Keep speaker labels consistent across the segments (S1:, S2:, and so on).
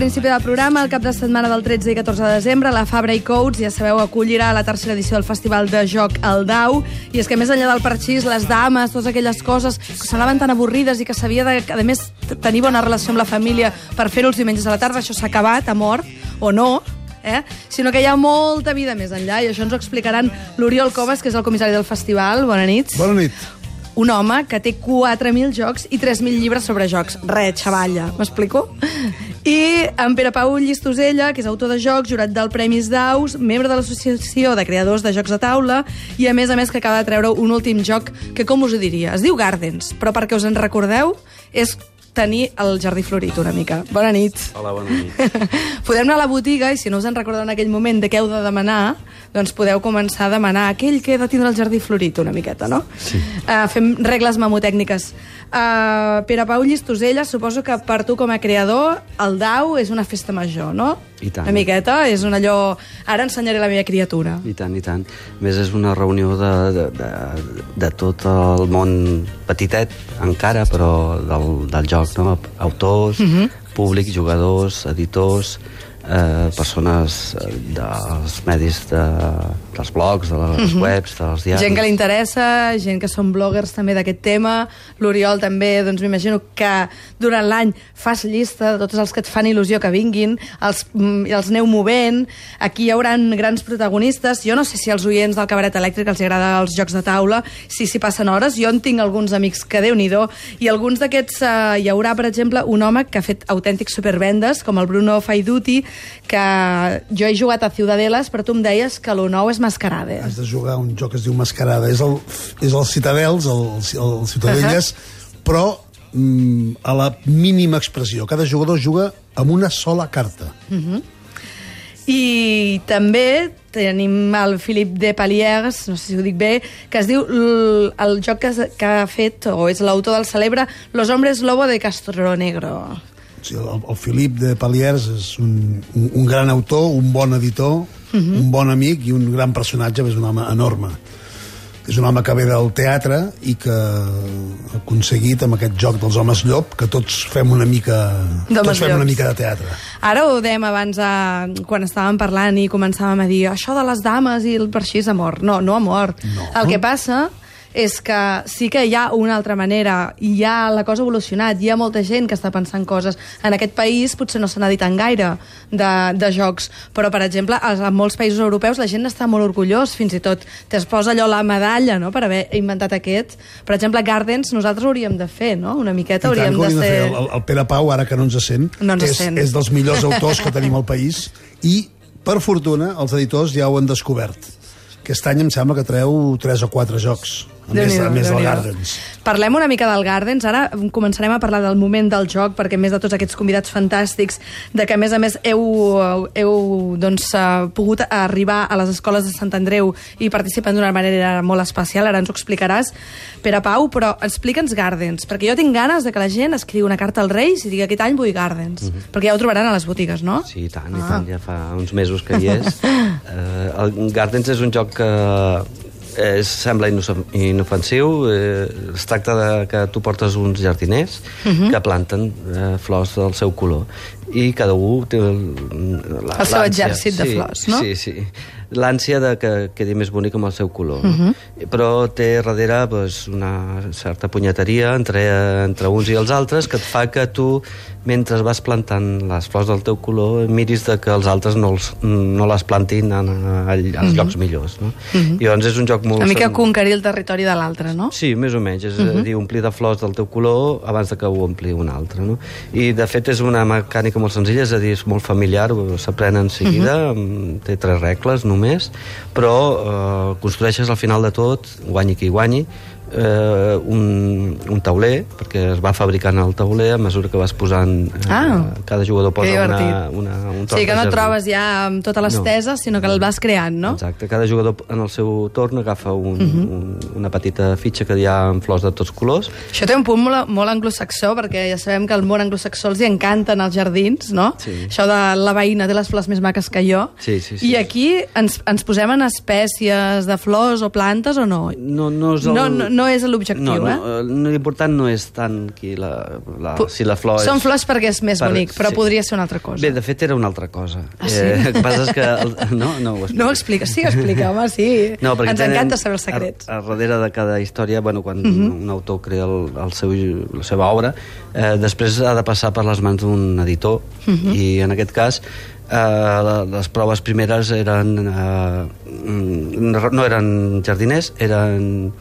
S1: principi del programa, el cap de setmana del 13 i 14 de desembre, la Fabra i Coats, ja sabeu, acollirà la tercera edició del Festival de Joc al Dau, i és que més enllà del parxís, les dames, totes aquelles coses que sonaven tan avorrides i que s'havia de, a més, tenir bona relació amb la família per fer-ho els diumenges a la tarda, això s'ha acabat, ha mort, o no, eh? sinó que hi ha molta vida més enllà, i això ens ho explicaran l'Oriol Comas, que és el comissari del festival. Bona nit.
S2: Bona nit.
S1: Un home que té 4.000 jocs i 3.000 llibres sobre jocs. Re, xavalla, m'explico? I en Pere Pau Llistosella, que és autor de jocs, jurat del Premis Daus, membre de l'Associació de Creadors de Jocs de Taula, i a més a més que acaba de treure un últim joc que, com us ho diria, es diu Gardens, però perquè us en recordeu, és tenir el jardí florit una mica. Bona nit.
S3: Hola, bona nit.
S1: podem anar a la botiga i si no us en recordeu en aquell moment de què heu de demanar, doncs podeu començar a demanar aquell que ha de tindre el jardí florit una miqueta, no? Sí. Uh, fem regles memotècniques. Uh, Pere Pau Llistosella, suposo que per tu com a creador el DAU és una festa major, no?
S3: I tant.
S1: Una miqueta, és un allò... Ara ensenyaré la meva criatura.
S3: I tant, i tant. A més, és una reunió de, de, de, de tot el món petitet, encara, però del, del joc, no? Autors, uh -huh. públic, jugadors, editors, eh, persones eh, dels medis de, dels blogs, de les uh -huh. webs, dels diaris...
S1: Gent que li interessa, gent que són bloggers també d'aquest tema. L'Oriol també, doncs m'imagino que durant l'any fas llista de tots els que et fan il·lusió que vinguin, els, mm, els aneu movent. Aquí hi haurà grans protagonistes. Jo no sé si als oients del Cabaret Elèctric els agrada els jocs de taula, si s'hi passen hores. Jo en tinc alguns amics que déu nhi i alguns d'aquests eh, hi haurà, per exemple, un home que ha fet autèntics supervendes, com el Bruno Faiduti, que jo he jugat a Ciudadelas, però tu em deies que lo nou és Mascarades.
S2: Has de jugar un joc que es diu Mascarada. És el, és el Citadels, el, el Ciutadelles, uh -huh. però mm, a la mínima expressió. Cada jugador juga amb una sola carta.
S1: I també tenim el Philippe de Paliers, no sé si ho dic bé, que es diu el joc que, que ha fet, o és l'autor del celebre Los hombres lobo de Castronegro.
S2: O sigui, el, el Filip de Paliers és un, un, un gran autor, un bon editor, uh -huh. un bon amic i un gran personatge, és un home enorme. És un home que ve del teatre i que ha aconseguit amb aquest joc dels homes llop que tots fem una mica, tots fem
S1: llops.
S2: una mica de teatre.
S1: Ara ho dèiem abans, eh, quan estàvem parlant i començàvem a dir això de les dames i el parxís ha mort. No, no ha mort.
S2: No.
S1: El que passa és que sí que hi ha una altra manera, i ja la cosa ha evolucionat, hi ha molta gent que està pensant coses. En aquest país potser no se n'ha dit tant gaire de, de jocs, però, per exemple, en molts països europeus la gent està molt orgullós, fins i tot es posa allò la medalla no?, per haver inventat aquest. Per exemple, Gardens nosaltres hauríem de fer, no?, una miqueta
S2: I tant
S1: hauríem
S2: hauríem
S1: de
S2: de fer. El, el Pere Pau, ara que no ens sent,
S1: No ens
S2: és,
S1: sent.
S2: és dels millors autors que tenim al país i, per fortuna, els editors ja ho han descobert. Aquest any em sembla que treu 3 o 4 jocs, a més, a més del. Gardens.
S1: Parlem una mica del Gardens. Ara començarem a parlar del moment del joc, perquè a més de tots aquests convidats fantàstics, de que a més a més heu, heu doncs, eh, pogut arribar a les escoles de Sant Andreu i participar d'una manera molt especial, ara ens ho explicaràs, Pere Pau, però explica'ns Gardens, perquè jo tinc ganes de que la gent escriu una carta als Reis i digui aquest any vull Gardens, perquè ja ho trobaran a les botigues, no?
S3: Sí, i tant, i tant, ja fa uns mesos que hi és. eh, el Gardens és un joc que eh, sembla inof- inofensiu. Eh, es tracta de que tu portes uns jardiners que planten eh, flors del seu color i cada un té el, la,
S1: El seu exèrcit de
S3: sí,
S1: flors, no?
S3: Sí, sí. L'ànsia de que quedi més bonic amb el seu color. no? Però té darrere pues, una certa punyeteria entre, entre uns i els altres que et fa que tu, mentre vas plantant les flors del teu color, miris de que els altres no, els, no les plantin en, en, als llocs millors. No? I llavors és un joc molt...
S1: Una mica conquerir el territori de l'altre, no?
S3: Sí, més o menys. És a dir, omplir de flors del teu color abans de que ho ompli un altre. No? I, de fet, és una mecànica molt senzilla, és a dir, és molt familiar, s'aprèn en seguida, uh -huh. té tres regles només, però eh, construeixes al final de tot, guanyi qui guanyi, eh, un, un tauler, perquè es va fabricant el tauler a mesura que vas posant... Eh,
S1: Ah,
S3: cada jugador posa una, una, un
S1: Sí, que no et trobes ja amb totes les
S3: No.
S1: teses, sinó que el vas creant, no?
S3: Exacte, cada jugador en el seu torn agafa un,
S1: Mhm.
S3: un, una petita fitxa que hi ha amb flors de tots colors.
S1: Això té un punt molt, molt anglosaxó, perquè ja sabem que al món anglosaxó els hi encanten els jardins, no?
S3: Sí.
S1: Això de la veïna té les flors més maques que jo.
S3: Sí, sí, sí.
S1: I aquí ens, ens posem en espècies de flors o plantes o no?
S3: No, no és el-
S1: no, no, no és l'objectiu,
S3: no,
S1: eh?
S3: no, no, L'important no és tant qui la, la, si la flor
S1: Són
S3: és...
S1: flors perquè és més
S3: Per-
S1: bonic, però
S3: sí.
S1: podria ser una altra cosa.
S3: Bé, de fet era una altra cosa.
S1: Ah, sí?
S3: Eh, el que passa és que... El, no, no ho
S1: No ho explica, sí, explica, home, sí.
S3: No,
S1: Ens
S3: tenen
S1: encanta saber els secrets. Mhm.
S3: A, a darrere de cada història, bueno, quan uh -huh. un autor crea el, el seu, la seva obra, eh, després ha de passar per les mans d'un editor, uh
S1: Mhm.
S3: -huh. i en aquest cas eh, les proves primeres eren eh, mm, no eren jardiners, eren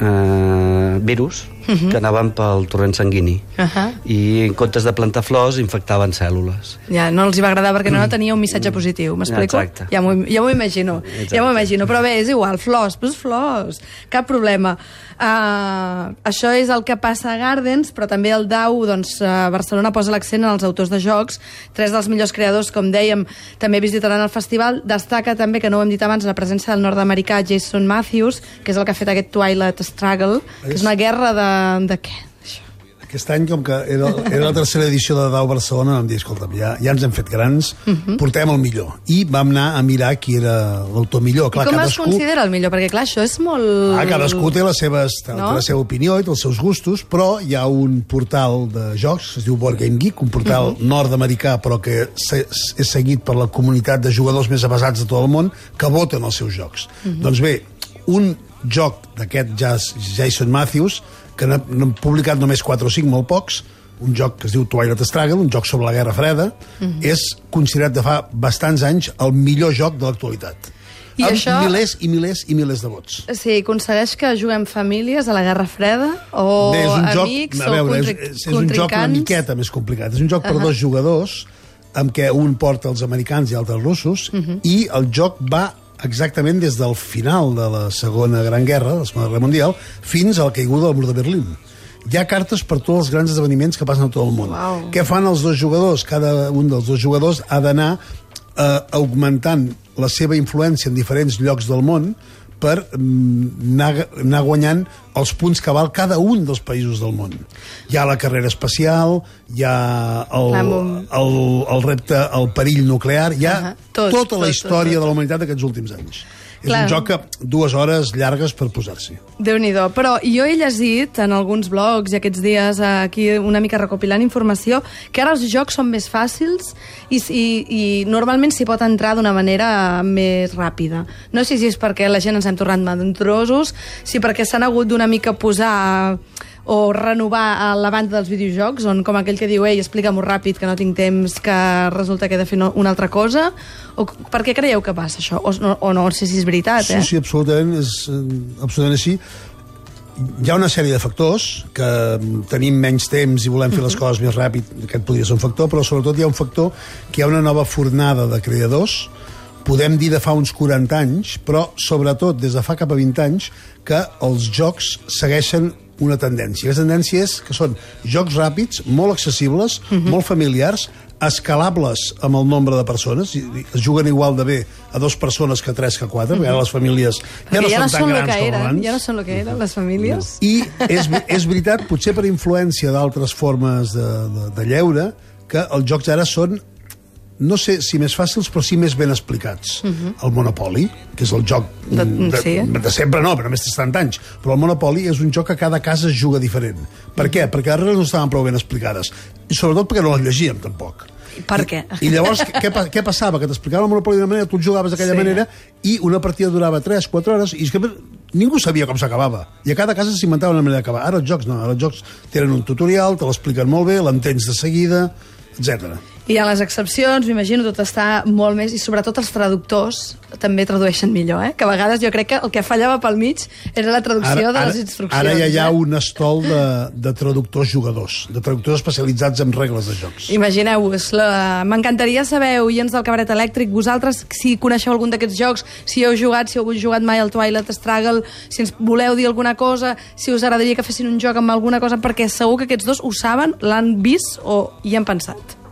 S3: eh, virus. Uh -huh. que anaven pel torrent sanguini
S1: Ahà.
S3: i en comptes de plantar flors infectaven cèl·lules
S1: Ja, no els hi va agradar perquè no tenia un missatge positiu, m'explico?
S3: Exacte.
S1: Ja m'ho ja imagino,
S3: Exacte.
S1: ja m'ho imagino, però bé, és igual, flors, pues flors, cap problema. Uh, això és el que passa a Gardens, però també el DAU, doncs, uh, Barcelona posa l'accent en els autors de jocs, tres dels millors creadors, com dèiem, també visitaran el festival, destaca també, que no ho hem dit abans, la presència del nord-americà Jason Matthews, que és el que ha fet aquest Twilight Struggle, que és una guerra de... de què?
S2: Aquest any, com que era, era la tercera edició de Dau Barcelona, vam dir, escolta'm, ja, ja ens hem fet grans, uh
S1: Mhm.
S2: -huh. portem el millor. I vam anar a mirar qui era l'autor millor. Clar,
S1: I com es
S2: cadascú,
S1: considera el millor? Perquè, clar, això és molt...
S2: Ah, cadascú té, les seves, té
S1: No?
S2: la seva opinió i té els seus gustos, però hi ha un portal de jocs, que es diu Board Game Geek, un portal uh
S1: Mhm.
S2: -huh. nord-americà, però que se- és seguit per la comunitat de jugadors més avasats de tot el món, que voten els seus jocs.
S1: Mhm.
S2: Uh -huh. Doncs bé, un joc d'aquest Jason Matthews, que n'ha- n'han publicat només 4 o 5, molt pocs, un joc que es diu Twilight Struggle, un joc sobre la Guerra Freda,
S1: Mhm.
S2: -huh. és considerat de fa bastants anys el millor joc de l'actualitat.
S1: I
S2: amb
S1: això-
S2: milers i milers i milers de vots.
S1: Sí, aconsegueix que juguem famílies a la Guerra Freda o
S2: Bé, és un joc,
S1: amics
S2: a veure,
S1: o
S2: és, és, és un joc una miqueta més complicat. És un joc per uh -huh. dos jugadors, amb què un porta els americans i altres russos, uh -huh. i el joc va exactament des del final de la Segona Gran Guerra, la Segona Guerra Mundial, fins a la caiguda del mur de Berlín. Hi ha cartes per tots els grans esdeveniments que passen a tot el món.
S1: Uau.
S2: Què fan els dos jugadors? Cada un dels dos jugadors ha d'anar eh, augmentant la seva influència en diferents llocs del món per mm, anar, anar guanyant els punts que val cada un dels països del món. Hi ha la carrera espacial, hi ha el, el, el repte, el perill nuclear, hi ha
S1: Ahà, tot,
S2: tota la
S1: tot,
S2: història
S1: tot, tot.
S2: de la humanitat d'aquests últims anys. És
S1: Clar.
S2: un joc que dues hores llargues per posar-s'hi.
S1: déu nhi Però jo he llegit en alguns blogs i aquests dies aquí una mica recopilant informació que ara els jocs són més fàcils i, i, i normalment s'hi pot entrar d'una manera més ràpida. No sé si és perquè la gent ens hem tornat madrosos, si perquè s'han hagut d'una mica posar o renovar a la banda dels videojocs, on com aquell que diu ei, explica-m'ho ràpid, que no tinc temps, que resulta que he de fer no, una altra cosa, o per què creieu que passa això? O no, o no sé si és veritat,
S2: Sí,
S1: eh?
S2: sí, absolutament, és eh, absolutament així. Hi ha una sèrie de factors que mm, tenim menys temps i volem fer les coses més ràpid, aquest podria ser un factor, però sobretot hi ha un factor que hi ha una nova fornada de creadors, podem dir de fa uns 40 anys, però sobretot des de fa cap a 20 anys, que els jocs segueixen una tendència. La tendència és que són jocs ràpids, molt accessibles, molt familiars, escalables amb el nombre de persones, es juguen igual de bé a dues persones que a tres que a quatre, perquè ara les famílies ja no,
S1: ja no
S2: són tan grans
S1: que
S2: com abans.
S1: ja no són el que eren les famílies.
S2: I és, és veritat, potser per influència d'altres formes de, de, de lleure, que els jocs ara són no sé si més fàcils, però sí més ben explicats. Uh -huh. El Monopoly, que és el joc
S1: De-
S2: de, de,
S1: sí.
S2: de sempre no, però només té 70 anys. Però el Monopoly és un joc que cada casa es juga diferent. Per què? Perquè les regles no estaven prou ben explicades. I sobretot perquè no les llegíem, tampoc.
S1: Per què?
S2: I llavors, què, què passava? Que t'explicaven el Monopoly d'una manera, tu jugaves d'aquella
S1: Sí.
S2: manera, i una partida durava 3, 4 hores, i és que ningú sabia com s'acabava. I a cada casa s'inventava una manera d'acabar. Ara els jocs no, ara els jocs tenen un tutorial, te l'expliquen molt bé, l'entens de seguida, etc.
S1: Hi ha les excepcions, m'imagino, tot està molt més... I sobretot els traductors també tradueixen millor, eh? Que a vegades jo crec que el que fallava pel mig era la traducció de les instruccions.
S2: Ara ja hi ha
S1: eh?
S2: un estol de, de traductors jugadors, de traductors especialitzats en regles de jocs.
S1: Imagineu-vos, la... m'encantaria saber, oients del Cabaret Elèctric, vosaltres, si coneixeu algun d'aquests jocs, si heu jugat, si heu jugat mai al Twilight Struggle, si ens voleu dir alguna cosa, si us agradaria que fessin un joc amb alguna cosa, perquè segur que aquests dos ho saben, l'han vist o hi han pensat.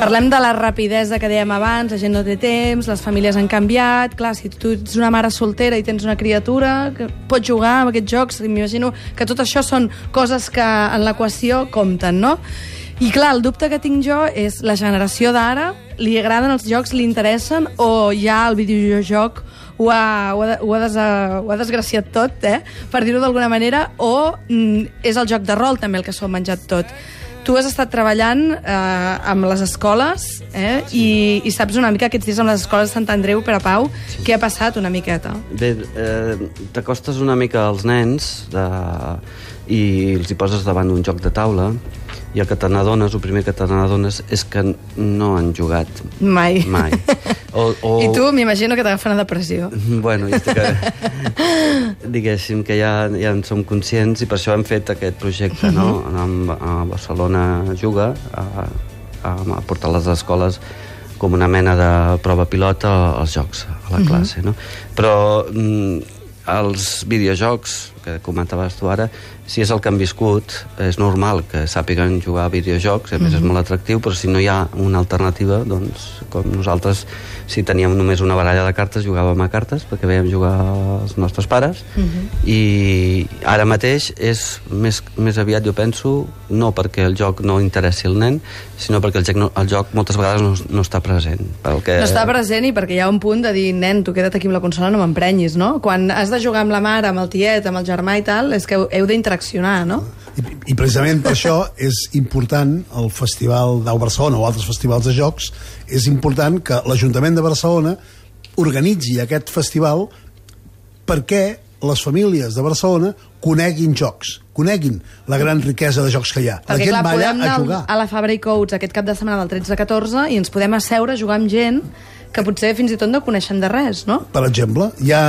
S1: Parlem de la rapidesa que dèiem abans, la gent no té temps, les famílies han canviat, clar, si tu ets una mare soltera i tens una criatura que pot jugar amb aquests jocs, m'imagino que tot això són coses que en l'equació compten, no? I clar, el dubte que tinc jo és la generació d'ara, li agraden els jocs, li interessen o ja el videojoc ho ha, ho ha, ho ha, des, ho ha desgraciat tot, eh? per dir-ho d'alguna manera, o mm, és el joc de rol també el que s'ho ha menjat tot. Tu has estat treballant eh, amb les escoles eh, i, i saps una mica aquests dies amb les escoles de Sant Andreu per a Pau què ha passat una miqueta.
S3: Bé, eh, t'acostes una mica als nens de... i els hi poses davant un joc de taula i el que te n'adones, el primer que te n'adones és que no han jugat
S1: Mai.
S3: mai. O, o...
S1: I tu m'imagino que t'agafa una depressió.
S3: Bueno, ja estic... diguéssim que ja, ja en som conscients i per això hem fet aquest projecte, no?
S1: Mhm.
S3: A, a Barcelona Juga, a, a, a portar les escoles com una mena de prova pilota als jocs, a la classe, no? Però mm, els videojocs que comentaves tu ara, si és el que han viscut, és normal que sàpiguen jugar a videojocs, a més és molt atractiu, però si no hi ha una alternativa, doncs, com nosaltres, si teníem només una baralla de cartes, jugàvem a cartes, perquè veiem jugar els nostres pares, i ara mateix és més, més aviat, jo penso, no perquè el joc no interessi el nen, sinó perquè el joc, no, el joc moltes vegades no, no està present. Pel que...
S1: No està present i perquè hi ha un punt de dir, nen, tu queda't aquí amb la consola, no m'emprenyis, no? Quan has de jugar amb la mare, amb el tiet, amb el germà i tal, és que heu, heu d'interaccionar, no?
S2: I, I precisament per això és important el Festival d'Au Barcelona o altres festivals de jocs, és important que l'Ajuntament de Barcelona organitzi aquest festival perquè les famílies de Barcelona coneguin jocs, coneguin la gran riquesa de jocs que hi ha. La
S1: Perquè,
S2: gent
S1: clar,
S2: va allà a jugar.
S1: a la Fabra i Coats aquest cap de setmana del 13-14 i ens podem asseure a jugar amb gent que potser fins i tot no coneixen de res, no?
S2: Per exemple, hi ha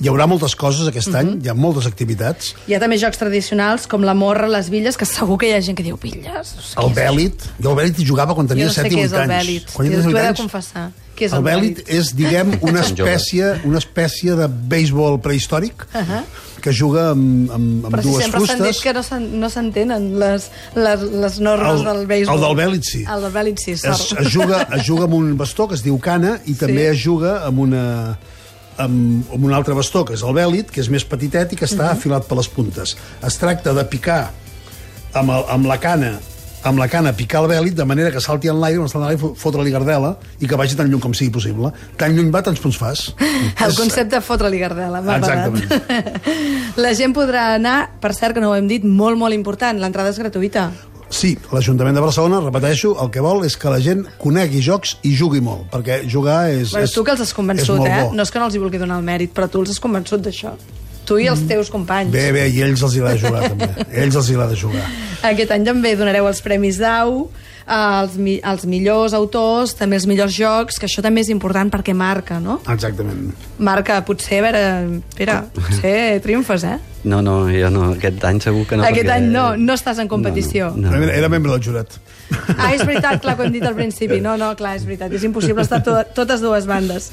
S2: hi haurà moltes coses aquest
S1: Mhm.
S2: any, hi ha moltes activitats.
S1: Hi ha també jocs tradicionals com la morra, les billes, que segur que hi ha gent que diu billes.
S2: El Bèlit, jo el Bèlit hi jugava quan
S1: Jo
S2: tenia
S1: no sé
S2: 7 i
S1: què és
S2: 8
S1: el
S2: anys.
S1: Bèlit.
S2: Quan
S1: T'ho
S2: tenia 7
S1: he
S2: i
S1: de
S2: 8 anys,
S1: confessar. Què és
S2: el
S1: el
S2: Bèlit
S1: Bèlit?
S2: és, diguem, una espècie, una espècie de béisbol prehistòric uh -huh. que juga amb, amb, amb
S1: Però si
S2: dues
S1: sempre s'han dit que no s'en- no s'entenen les, les, les normes
S2: El-
S1: del béisbol.
S2: el del Bèlit sí.
S1: El del Bèlit sí,
S2: Es,
S1: sort.
S2: es, juga, es juga amb un bastó que es diu cana i també es juga amb una amb, amb un altre bastó, que és el bèlit, que és més petitet i que està afilat per les puntes. Es tracta de picar amb, el, amb la cana amb la cana picar el bèlit de manera que salti en l'aire, en l'aire, fo- fotre-li gardela i que vagi tan lluny com sigui possible. Tan lluny va, tants punts fas.
S1: El concepte de fotre-li gardela.
S2: Exactament.
S1: La gent podrà anar, per cert, que no ho hem dit, molt, molt important, l'entrada és gratuïta.
S2: Sí, l'Ajuntament de Barcelona, repeteixo, el que vol és que la gent conegui jocs i jugui molt, perquè jugar és...
S1: Bueno,
S2: és
S1: tu que els has convençut, eh?
S2: bo.
S1: No és que no els hi vulgui donar el mèrit, però tu els has convençut d'això. Tu i els teus companys.
S2: Bé, bé, i ells els hi agrada jugar, també. Ells els hi agrada jugar.
S1: Aquest any també donareu els Premis Dau, als, mi als millors autors, també els millors jocs, que això també és important perquè marca, no?
S2: Exactament.
S1: Marca, potser, a veure, Pere, potser triomfes, eh?
S3: No, no, jo no, aquest any segur que no.
S1: Aquest
S3: perquè-
S1: any no, no estàs en competició.
S3: No, no,
S2: Era, era membre del jurat.
S1: Ah, és veritat, clar, que ho hem dit al principi. No, no, clar, és veritat. És impossible estar to totes dues bandes.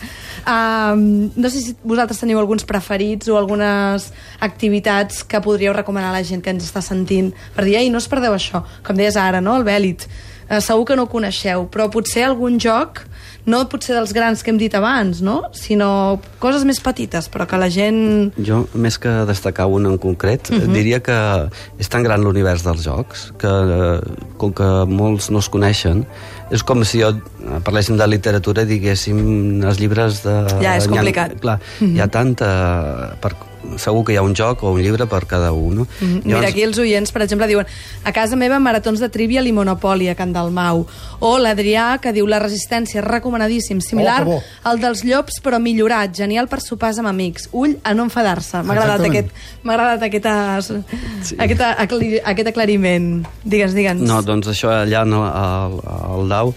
S1: Um, no sé si vosaltres teniu alguns preferits o algunes activitats que podríeu recomanar a la gent que ens està sentint per dir, ei, no us perdeu això. Com deies ara, no?, el Bèlit. Uh, segur que no ho coneixeu, però potser algun joc, no potser dels grans que hem dit abans, no?, sinó coses més petites, però que la gent...
S3: Jo, més que destacar un en concret, uh
S1: Mhm.
S3: -huh. diria que és tan gran l'univers dels jocs que, eh, com que molts no es coneixen, és com si jo eh, parléssim de literatura i diguéssim els llibres de...
S1: Ja, és complicat.
S3: clar,
S1: Mhm.
S3: hi ha tanta... Per, segur que hi ha un joc o un llibre per cada un. No?
S1: Mm, Mira, aquí els oients, per exemple, diuen a casa meva maratons de Trivial i Monopoly a Can Dalmau. O l'Adrià, que diu la resistència, recomanadíssim, similar
S2: Oh,
S1: al dels llops, però millorat, genial per sopars amb amics. Ull a no enfadar-se. M'ha agradat aquest, m'ha agradat aquesta, sí. aquest, acli, aquest aclariment. Digues, digue'ns.
S3: No, doncs això allà al, al, al DAU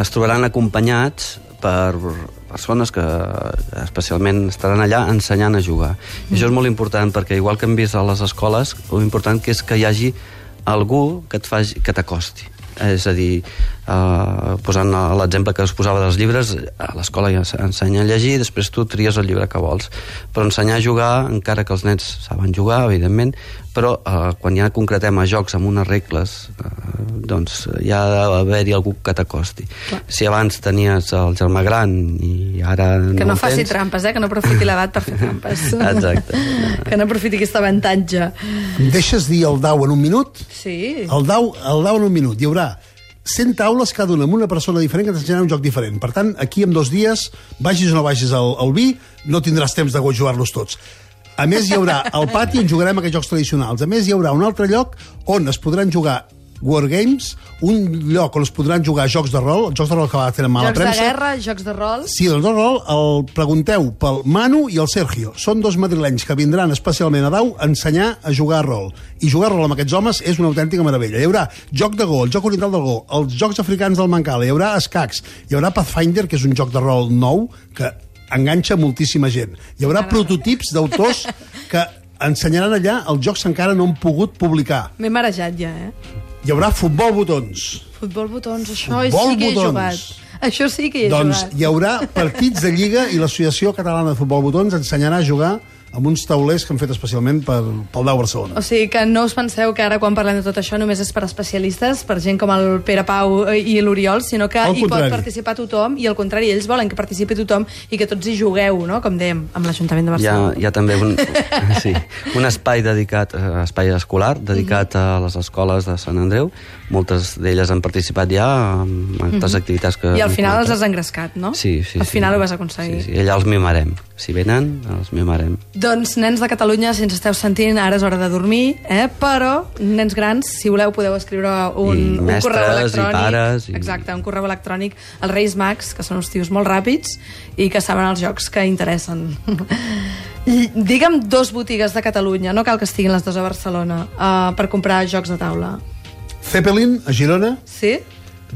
S3: es trobaran acompanyats per persones que especialment estaran allà ensenyant a jugar. I això és molt important perquè igual que hem vist a les escoles, el important que és que hi hagi algú que et faci, que t'acosti. És a dir, eh, posant l'exemple que us posava dels llibres, a l'escola ja s'ensenya a llegir, després tu tries el llibre que vols. Però ensenyar a jugar, encara que els nens saben jugar, evidentment, però eh, quan ja concretem a jocs amb unes regles, eh, doncs hi ha d'haver-hi algú que t'acosti. Si abans tenies el germà gran i ara
S1: Que no,
S3: el
S1: faci
S3: tens,
S1: trampes, eh? que no aprofiti l'edat per fer trampes.
S3: Exacte.
S1: que no aprofiti aquest avantatge.
S2: Em deixes dir el DAU en un minut?
S1: Sí.
S2: El DAU, el DAU en un minut. Hi haurà 100 taules, cada una amb una persona diferent que t'ensenyarà un joc diferent. Per tant, aquí en dos dies, vagis o no vagis al, al vi, no tindràs temps de jugar-los tots. A més, hi haurà al pati on jugarem aquests jocs tradicionals. A més, hi haurà un altre lloc on es podran jugar Wargames, un lloc on es podran jugar jocs de rol, jocs de rol que va tenen mala
S1: Jocs de
S2: premsa.
S1: guerra, jocs de rol...
S2: Sí, el de rol el pregunteu pel Manu i el Sergio. Són dos madrilenys que vindran especialment a Dau a ensenyar a jugar a rol. I jugar a rol amb aquests homes és una autèntica meravella. Hi haurà joc de go, el joc oriental del go, els jocs africans del Mancala, hi haurà escacs, hi haurà Pathfinder, que és un joc de rol nou que enganxa moltíssima gent. Hi haurà prototips d'autors que ensenyaran allà els jocs que encara no han pogut publicar.
S1: M'he marejat ja, eh?
S2: Hi haurà futbol botons.
S1: Futbol botons, això
S2: Futbol
S1: sí que he
S2: botons.
S1: jugat. Això sí que hi he
S2: Doncs
S1: jugat.
S2: hi haurà partits de Lliga i l'Associació Catalana de Futbol Botons ensenyarà a jugar amb uns taulers que han fet especialment per, pel Dau Barcelona.
S1: O sigui que no us penseu que ara quan parlem de tot això només és per especialistes, per gent com el Pere Pau i l'Oriol, sinó que
S2: Al
S1: hi pot participar tothom i al contrari, ells volen que participi tothom i que tots hi jugueu, no? com dèiem, amb l'Ajuntament de
S3: Hi ha,
S1: Barcelona.
S3: hi ha també un, sí, un espai dedicat, eh, espai escolar, dedicat a les escoles de Sant Andreu. Moltes d'elles han participat ja en altres activitats que...
S1: I al final els has engrescat, no?
S3: Sí, sí.
S1: Al
S3: sí.
S1: final ho vas aconseguir.
S3: Sí, sí, allà els mimarem. Si venen, els mimarem.
S1: Doncs, nens de Catalunya, si ens esteu sentint, ara és hora de dormir, eh? però, nens grans, si voleu, podeu escriure un,
S3: I
S1: un
S3: mestres,
S1: correu
S3: i
S1: electrònic.
S3: pares, i-
S1: Exacte, un correu electrònic als Reis Mags, que són uns tios molt ràpids i que saben els jocs que interessen. I Digue'm dos botigues de Catalunya, no cal que estiguin les dues a Barcelona, uh, per comprar jocs de taula.
S2: Zeppelin, a Girona,
S1: Sí?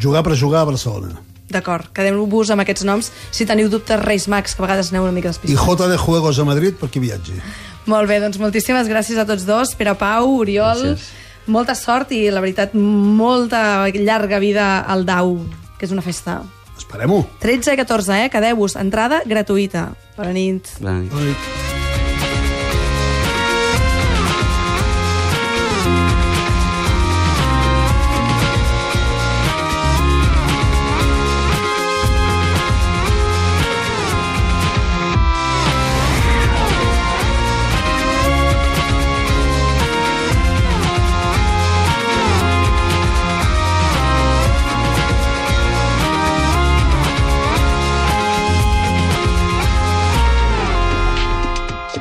S2: jugar per jugar a Barcelona.
S1: D'acord, quedem-vos amb aquests noms. Si teniu dubtes, Reis Mags, que a vegades aneu una mica
S2: I
S1: despistats.
S2: JD Juegos a Madrid per qui viatgi.
S1: Molt bé, doncs moltíssimes gràcies a tots dos, Pere Pau, Oriol,
S3: Gràcies.
S1: molta sort i, la veritat, molta llarga vida al DAU, que és una festa.
S2: Esperem-ho.
S1: 13 i 14, eh? Quedeu-vos, entrada gratuïta. Bona nit.
S3: Bona nit.
S2: Bona nit.